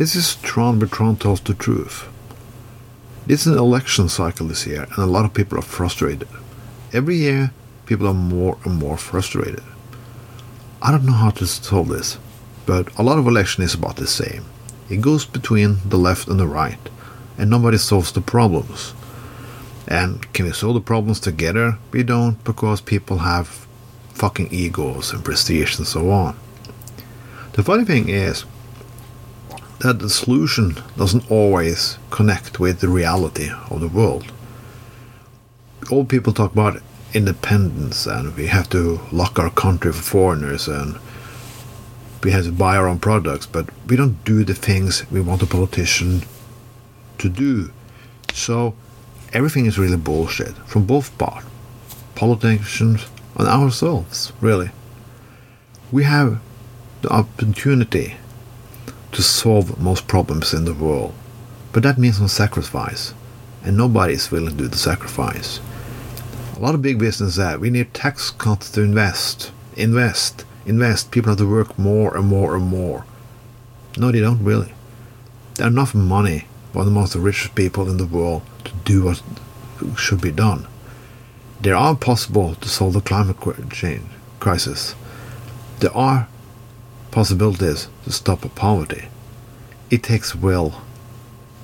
This is Tron, but Tron tells the truth. It's an election cycle this year, and a lot of people are frustrated. Every year, people are more and more frustrated. I don't know how to solve this, but a lot of election is about the same. It goes between the left and the right, and nobody solves the problems. And can we solve the problems together? We don't, because people have fucking egos and prestige and so on. The funny thing is that the solution doesn't always connect with the reality of the world. All people talk about independence and we have to lock our country for foreigners and we have to buy our own products, but we don't do the things we want a politician to do. So everything is really bullshit from both parts politicians and ourselves, really. We have the opportunity to solve most problems in the world, but that means some sacrifice, and nobody is willing to do the sacrifice. A lot of big business that we need tax cuts to invest, invest, invest. People have to work more and more and more. No, they don't really. There's enough money for the most richest people in the world to do what should be done. There are possible to solve the climate change crisis. There are possibilities to stop poverty. It takes will,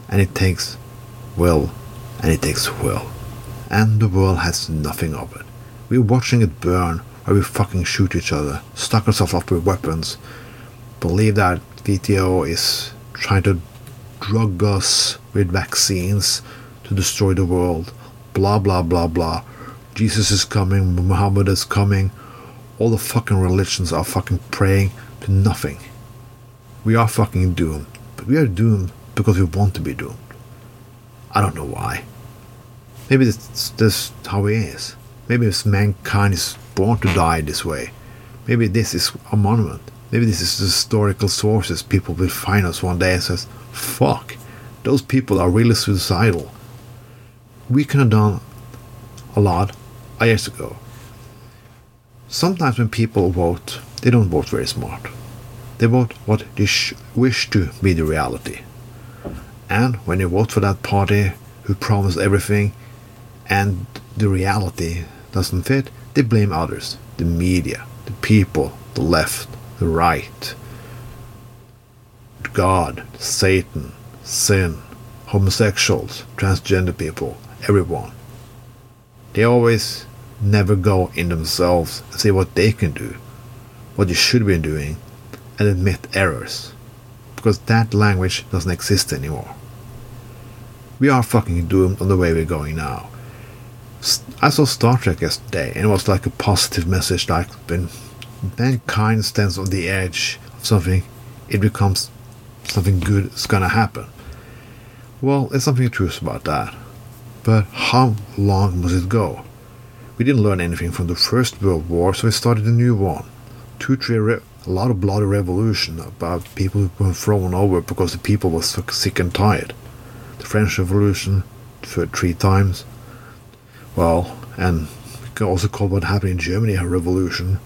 and it takes will, and it takes will. And the world has nothing of it. We're watching it burn while we fucking shoot each other, stock ourselves up with weapons, believe that WTO is trying to drug us with vaccines to destroy the world, blah blah blah blah. Jesus is coming, Muhammad is coming, all the fucking religions are fucking praying to nothing. We are fucking doomed, but we are doomed because we want to be doomed. I don't know why. Maybe this this how it is. Maybe this mankind is born to die this way. Maybe this is a monument. Maybe this is historical sources. People will find us one day and says, "Fuck, those people are really suicidal." We could have done a lot years ago. Sometimes when people vote, they don't vote very smart. They vote what they wish to be the reality. And when they vote for that party who promised everything and the reality doesn't fit, they blame others the media, the people, the left, the right, God, Satan, sin, homosexuals, transgender people, everyone. They always never go in themselves and see what they can do, what you should be doing, and admit errors. Because that language doesn't exist anymore. We are fucking doomed on the way we're going now. I saw Star Trek yesterday, and it was like a positive message like when mankind stands on the edge of something, it becomes something good is gonna happen. Well, there's something truth about that. But how long must it go? We didn't learn anything from the First World War, so we started a new one. Two, three, re- a lot of bloody revolution about people who were thrown over because the people were sick and tired. The French Revolution, for three times. Well, and we can also call what happened in Germany a revolution.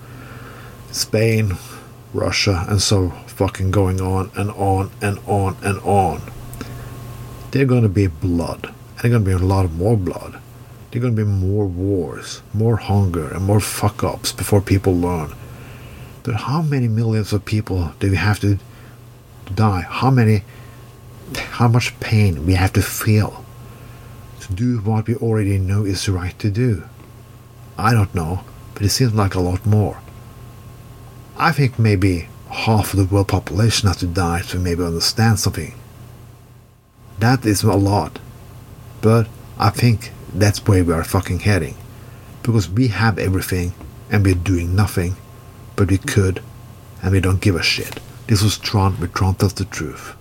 Spain, Russia, and so fucking going on and on and on and on. They're going to be blood, and they're going to be a lot more blood there are going to be more wars, more hunger, and more fuck ups before people learn. But how many millions of people do we have to die? How many, how much pain we have to feel to do what we already know is right to do? I don't know, but it seems like a lot more. I think maybe half of the world population has to die to maybe understand something. That is a lot, but I think that's where we are fucking heading. Because we have everything and we're doing nothing, but we could and we don't give a shit. This was Tron, but Tron tells the truth.